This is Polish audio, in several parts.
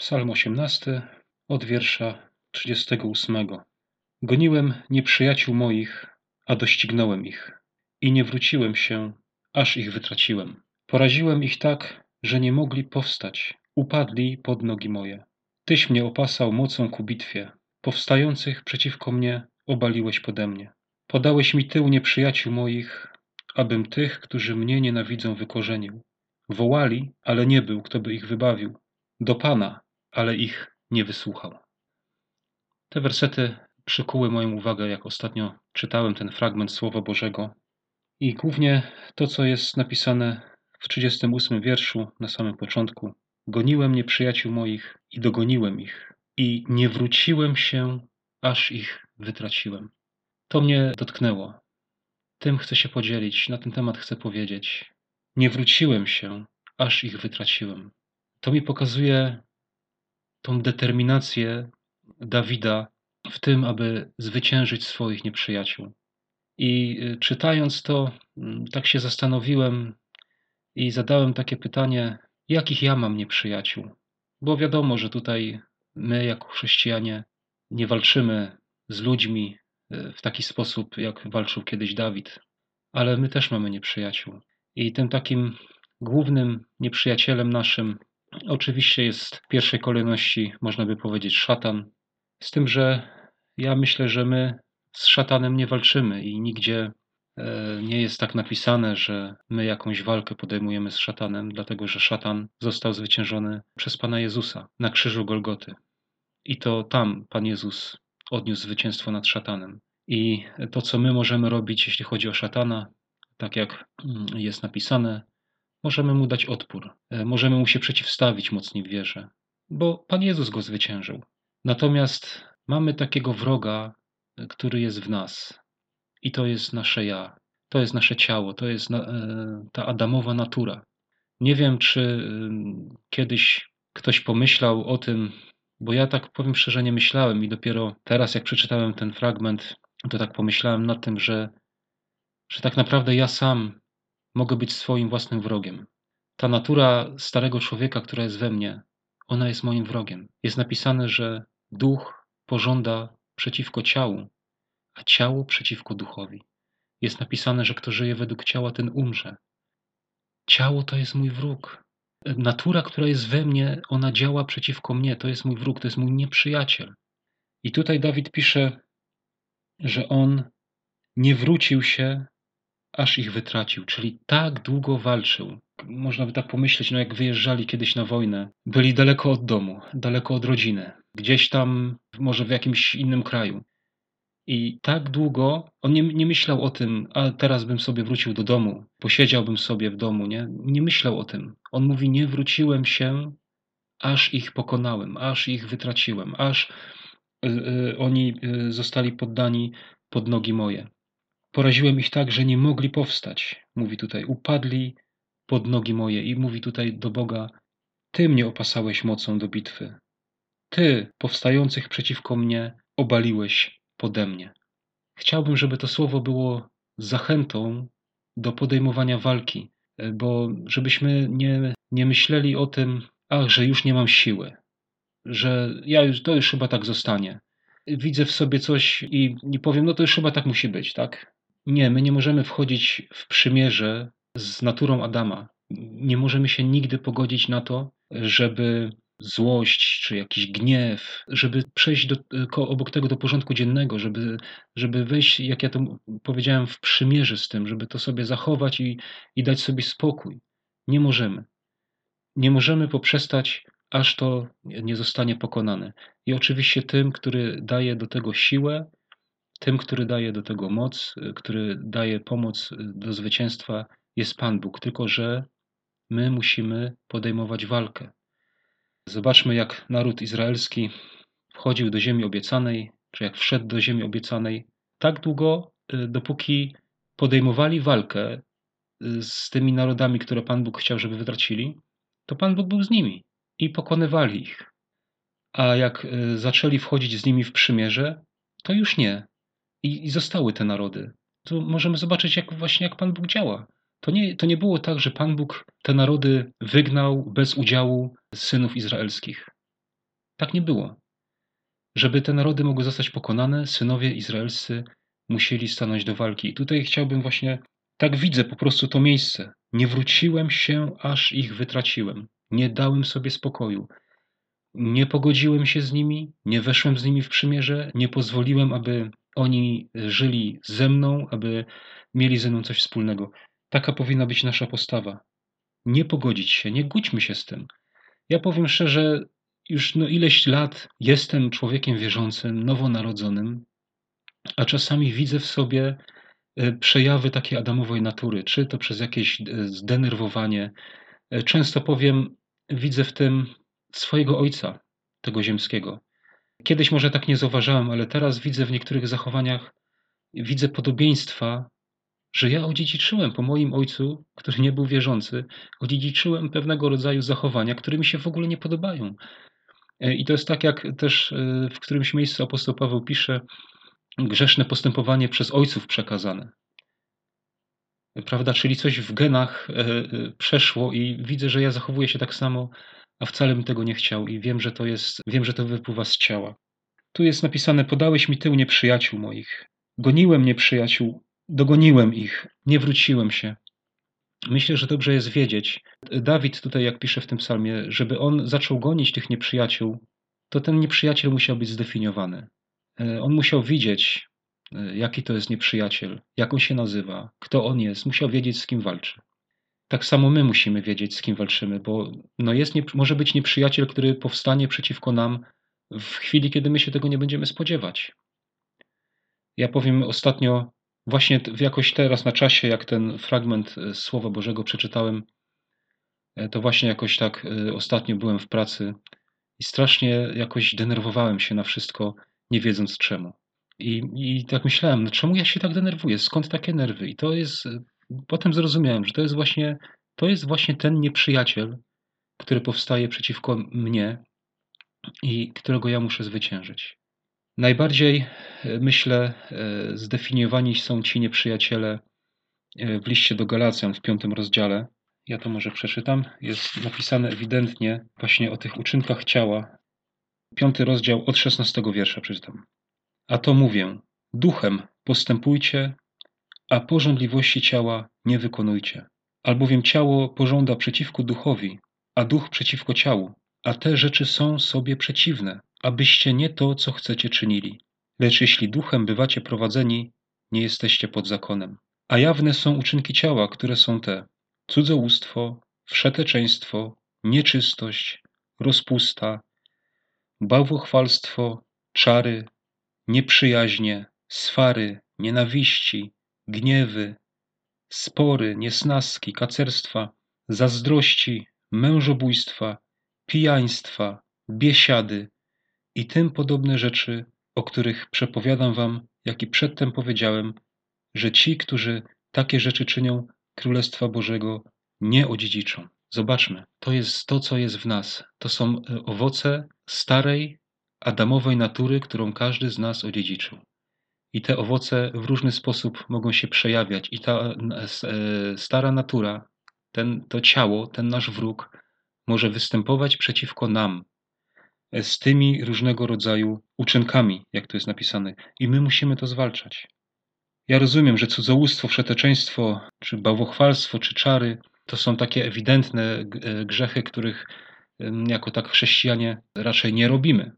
Psalm 18 od wiersza 38. Goniłem nieprzyjaciół moich, a doścignąłem ich i nie wróciłem się, aż ich wytraciłem. Poraziłem ich tak, że nie mogli powstać, upadli pod nogi moje. Tyś mnie opasał mocą ku bitwie, powstających przeciwko mnie obaliłeś pode mnie. Podałeś mi tył nieprzyjaciół moich, abym tych, którzy mnie nienawidzą, wykorzenił. Wołali, ale nie był, kto by ich wybawił. Do Pana, ale ich nie wysłuchał. Te wersety przykuły moją uwagę, jak ostatnio czytałem ten fragment Słowa Bożego. I głównie to, co jest napisane w 38 wierszu na samym początku. Goniłem nieprzyjaciół moich i dogoniłem ich, i nie wróciłem się, aż ich wytraciłem. To mnie dotknęło. Tym chcę się podzielić, na ten temat chcę powiedzieć. Nie wróciłem się, aż ich wytraciłem. To mi pokazuje tą determinację Dawida w tym, aby zwyciężyć swoich nieprzyjaciół. I y, czytając to, mm, tak się zastanowiłem i zadałem takie pytanie, jakich ja mam nieprzyjaciół? Bo wiadomo, że tutaj my, jako chrześcijanie, nie walczymy z ludźmi y, w taki sposób, jak walczył kiedyś Dawid, ale my też mamy nieprzyjaciół. I tym takim głównym nieprzyjacielem naszym Oczywiście jest w pierwszej kolejności, można by powiedzieć, szatan. Z tym, że ja myślę, że my z szatanem nie walczymy i nigdzie e, nie jest tak napisane, że my jakąś walkę podejmujemy z szatanem, dlatego że szatan został zwyciężony przez Pana Jezusa na krzyżu Golgoty. I to tam Pan Jezus odniósł zwycięstwo nad szatanem. I to, co my możemy robić, jeśli chodzi o szatana, tak jak mm, jest napisane, Możemy mu dać odpór, e, możemy mu się przeciwstawić mocniej w wierze, bo Pan Jezus go zwyciężył. Natomiast mamy takiego wroga, e, który jest w nas, i to jest nasze ja, to jest nasze ciało, to jest e, ta Adamowa natura. Nie wiem, czy kiedyś ktoś pomyślał o tym, bo ja tak powiem szczerze, nie myślałem, i dopiero teraz, jak przeczytałem ten fragment, to tak pomyślałem nad tym, że, że tak naprawdę ja sam mogę być swoim własnym wrogiem. Ta natura starego człowieka, która jest we mnie, ona jest moim wrogiem. Jest napisane, że duch pożąda przeciwko ciału, a ciało przeciwko duchowi. Jest napisane, że kto żyje według ciała, ten umrze. Ciało to jest mój wróg. Natura, która jest we mnie, ona działa przeciwko mnie. To jest mój wróg, to jest mój nieprzyjaciel. I tutaj Dawid pisze, że on nie wrócił się aż ich wytracił, czyli tak długo walczył. Można by tak pomyśleć, no jak wyjeżdżali kiedyś na wojnę, byli daleko od domu, daleko od rodziny, gdzieś tam, może w jakimś innym kraju. I tak długo on nie, nie myślał o tym, a teraz bym sobie wrócił do domu, posiedziałbym sobie w domu, nie? Nie myślał o tym. On mówi: Nie wróciłem się, aż ich pokonałem, aż ich wytraciłem, aż y, y, oni y, zostali poddani pod nogi moje. Poraziłem ich tak, że nie mogli powstać. Mówi tutaj, upadli pod nogi moje i mówi tutaj do Boga, Ty mnie opasałeś mocą do bitwy. Ty, powstających przeciwko mnie, obaliłeś pode mnie. Chciałbym, żeby to słowo było zachętą do podejmowania walki, bo żebyśmy nie, nie myśleli o tym, ach, że już nie mam siły, że ja już, to już chyba tak zostanie. Widzę w sobie coś i, i powiem, no to już chyba tak musi być, tak? Nie, my nie możemy wchodzić w przymierze z naturą Adama. Nie możemy się nigdy pogodzić na to, żeby złość czy jakiś gniew, żeby przejść do, obok tego do porządku dziennego, żeby, żeby wejść, jak ja to powiedziałem, w przymierze z tym, żeby to sobie zachować i, i dać sobie spokój. Nie możemy. Nie możemy poprzestać, aż to nie zostanie pokonane. I oczywiście tym, który daje do tego siłę, tym, który daje do tego moc, y, który daje pomoc y, do zwycięstwa, jest Pan Bóg, tylko że my musimy podejmować walkę. Zobaczmy, jak naród izraelski wchodził do ziemi obiecanej, czy jak wszedł do ziemi obiecanej, tak długo, y, dopóki podejmowali walkę z tymi narodami, które Pan Bóg chciał, żeby wytracili, to Pan Bóg był z nimi i pokonywali ich. A jak zaczęli wchodzić z nimi w przymierze, to już nie i, i zostały te narody. Tu możemy zobaczyć, jak właśnie jak Pan Bóg działa. To nie, to nie było tak, że Pan Bóg te narody wygnał bez udziału synów izraelskich. Tak nie było. Żeby te narody mogły zostać pokonane, synowie izraelscy musieli stanąć do walki. I tutaj chciałbym właśnie, tak widzę po prostu to miejsce. Nie wróciłem się, aż ich wytraciłem. Nie dałem sobie spokoju. Nie pogodziłem się z nimi, nie weszłem z nimi w przymierze, nie pozwoliłem, aby oni żyli ze mną, aby mieli ze mną coś wspólnego. Taka powinna być nasza postawa. Nie pogodzić się, nie gódźmy się z tym. Ja powiem szczerze, już no ileś lat jestem człowiekiem wierzącym, nowonarodzonym, a czasami widzę w sobie e, przejawy takiej Adamowej natury, czy to przez jakieś e, zdenerwowanie. E, często powiem, widzę w tym swojego ojca, tego ziemskiego. Kiedyś może tak nie zauważałem, ale teraz widzę w niektórych zachowaniach, widzę podobieństwa, że ja odziedziczyłem po moim ojcu, który nie był wierzący, odziedziczyłem pewnego rodzaju zachowania, które mi się w ogóle nie podobają. I to jest tak, jak też w którymś miejscu apostoł Paweł pisze, grzeszne postępowanie przez ojców przekazane. Prawda? Czyli coś w genach e, e, przeszło i widzę, że ja zachowuję się tak samo, a wcale bym tego nie chciał i wiem, że to jest, wiem, że to wypływa z ciała. Tu jest napisane: Podałeś mi tył nieprzyjaciół moich. Goniłem nieprzyjaciół, dogoniłem ich, nie wróciłem się. Myślę, że dobrze jest wiedzieć. Dawid tutaj, jak pisze w tym psalmie, żeby on zaczął gonić tych nieprzyjaciół, to ten nieprzyjaciel musiał być zdefiniowany. E, on musiał widzieć, e, jaki to jest nieprzyjaciel, jak on się nazywa, kto on jest, musiał wiedzieć, z kim walczy. Tak samo my musimy wiedzieć, z kim walczymy, bo no jest, nie, może być nieprzyjaciel, który powstanie przeciwko nam w chwili, kiedy my się tego nie będziemy spodziewać. Ja powiem ostatnio, właśnie jakoś teraz na czasie, jak ten fragment e, Słowa Bożego przeczytałem, to właśnie jakoś tak ostatnio byłem w pracy i strasznie jakoś denerwowałem się na wszystko, nie wiedząc czemu. I, I tak myślałem, no czemu ja się tak denerwuję? Skąd takie nerwy? I to jest, potem zrozumiałem, że to jest właśnie, to jest właśnie ten nieprzyjaciel, który powstaje przeciwko mnie i którego ja muszę zwyciężyć. Najbardziej, e, myślę, e, zdefiniowani są ci nieprzyjaciele e, w liście do Galacjan w piątym rozdziale. Ja to może przeczytam. Jest napisane ewidentnie właśnie o tych uczynkach ciała, Piąty rozdział od szesnastego wiersza przeczytam. A to mówię, duchem postępujcie, a porządliwości ciała nie wykonujcie. Albowiem ciało pożąda przeciwko duchowi, a duch przeciwko ciału, a te rzeczy są sobie przeciwne, abyście nie to, co chcecie czynili. Lecz jeśli duchem bywacie prowadzeni, nie jesteście pod zakonem. A jawne są uczynki ciała, które są te: cudzołóstwo, wszeteczeństwo, nieczystość, rozpusta, bałwochwalstwo, czary, nieprzyjaźnie, swary, nienawiści, gniewy, spory, niesnaski, kacerstwa, zazdrości, mężobójstwa, pijaństwa, biesiady i tym podobne rzeczy, o których przepowiadam wam, jak i przedtem powiedziałem, że ci, którzy takie rzeczy czynią, Królestwa Bożego nie odziedziczą. Zobaczmy, to jest to, co jest w nas. To są e, owoce starej, adamowej natury, którą każdy z nas odziedziczył. I te owoce w różny sposób mogą się przejawiać. I ta e, stara natura, ten, to ciało, ten nasz wróg, może występować przeciwko nam z tymi różnego rodzaju uczynkami, jak to jest napisane. I my musimy to zwalczać. Ja rozumiem, że cudzołóstwo, wszeteczeństwo, czy bałwochwalstwo, czy czary to są takie ewidentne e, grzechy, których jako tak chrześcijanie raczej nie robimy.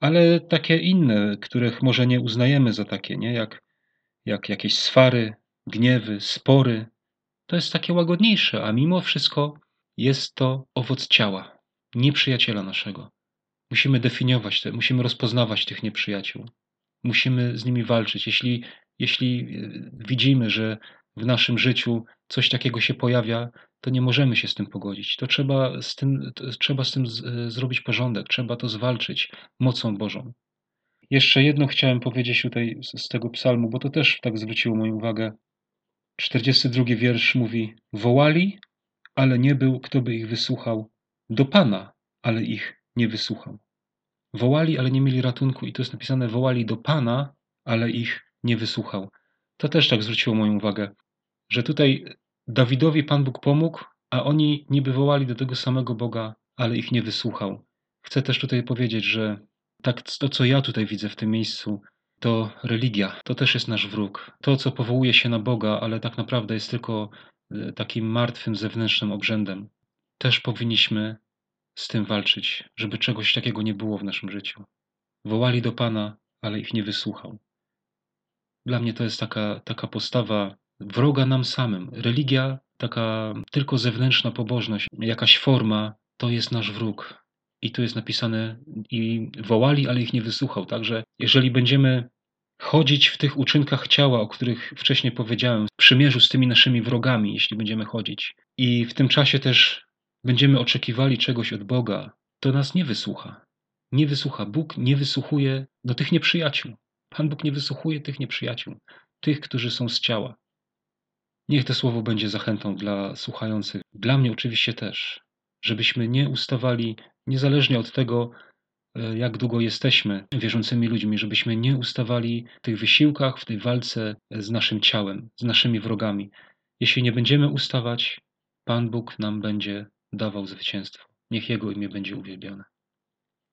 Ale takie inne, których może nie uznajemy za takie, nie? Jak, jak jakieś swary, gniewy, spory, to jest takie łagodniejsze, a mimo wszystko jest to owoc ciała, nieprzyjaciela naszego. Musimy definiować te, musimy rozpoznawać tych nieprzyjaciół. Musimy z nimi walczyć. Jeśli, jeśli e, widzimy, że w naszym życiu coś takiego się pojawia, to nie możemy się z tym pogodzić. To trzeba z tym, trzeba z tym z, e, zrobić porządek, trzeba to zwalczyć mocą Bożą. Jeszcze jedno chciałem powiedzieć tutaj z, z tego psalmu, bo to też tak zwróciło moją uwagę. 42 wiersz mówi: Wołali, ale nie był, kto by ich wysłuchał. Do Pana, ale ich nie wysłuchał. Wołali, ale nie mieli ratunku, i to jest napisane: Wołali do Pana, ale ich nie wysłuchał. To też tak zwróciło moją uwagę że tutaj Dawidowi Pan Bóg pomógł, a oni niby wołali do tego samego Boga, ale ich nie wysłuchał. Chcę też tutaj powiedzieć, że tak to, co ja tutaj widzę w tym miejscu, to religia, to też jest nasz wróg. To, co powołuje się na Boga, ale tak naprawdę jest tylko e, takim martwym zewnętrznym obrzędem. Też powinniśmy z tym walczyć, żeby czegoś takiego nie było w naszym życiu. Wołali do Pana, ale ich nie wysłuchał. Dla mnie to jest taka, taka postawa wroga nam samym. Religia, taka tylko zewnętrzna pobożność, jakaś forma, to jest nasz wróg. I tu jest napisane, i wołali, ale ich nie wysłuchał. Także jeżeli będziemy chodzić w tych uczynkach ciała, o których wcześniej powiedziałem, w przymierzu z tymi naszymi wrogami, jeśli będziemy chodzić, i w tym czasie też będziemy oczekiwali czegoś od Boga, to nas nie wysłucha. Nie wysłucha. Bóg nie wysłuchuje do tych nieprzyjaciół. Pan Bóg nie wysłuchuje tych nieprzyjaciół, tych, którzy są z ciała. Niech to słowo będzie zachętą dla słuchających. Dla mnie oczywiście też, żebyśmy nie ustawali, niezależnie od tego, e, jak długo jesteśmy wierzącymi ludźmi, żebyśmy nie ustawali w tych wysiłkach, w tej walce z naszym ciałem, z naszymi wrogami. Jeśli nie będziemy ustawać, Pan Bóg nam będzie dawał zwycięstwo. Niech Jego imię będzie uwielbione.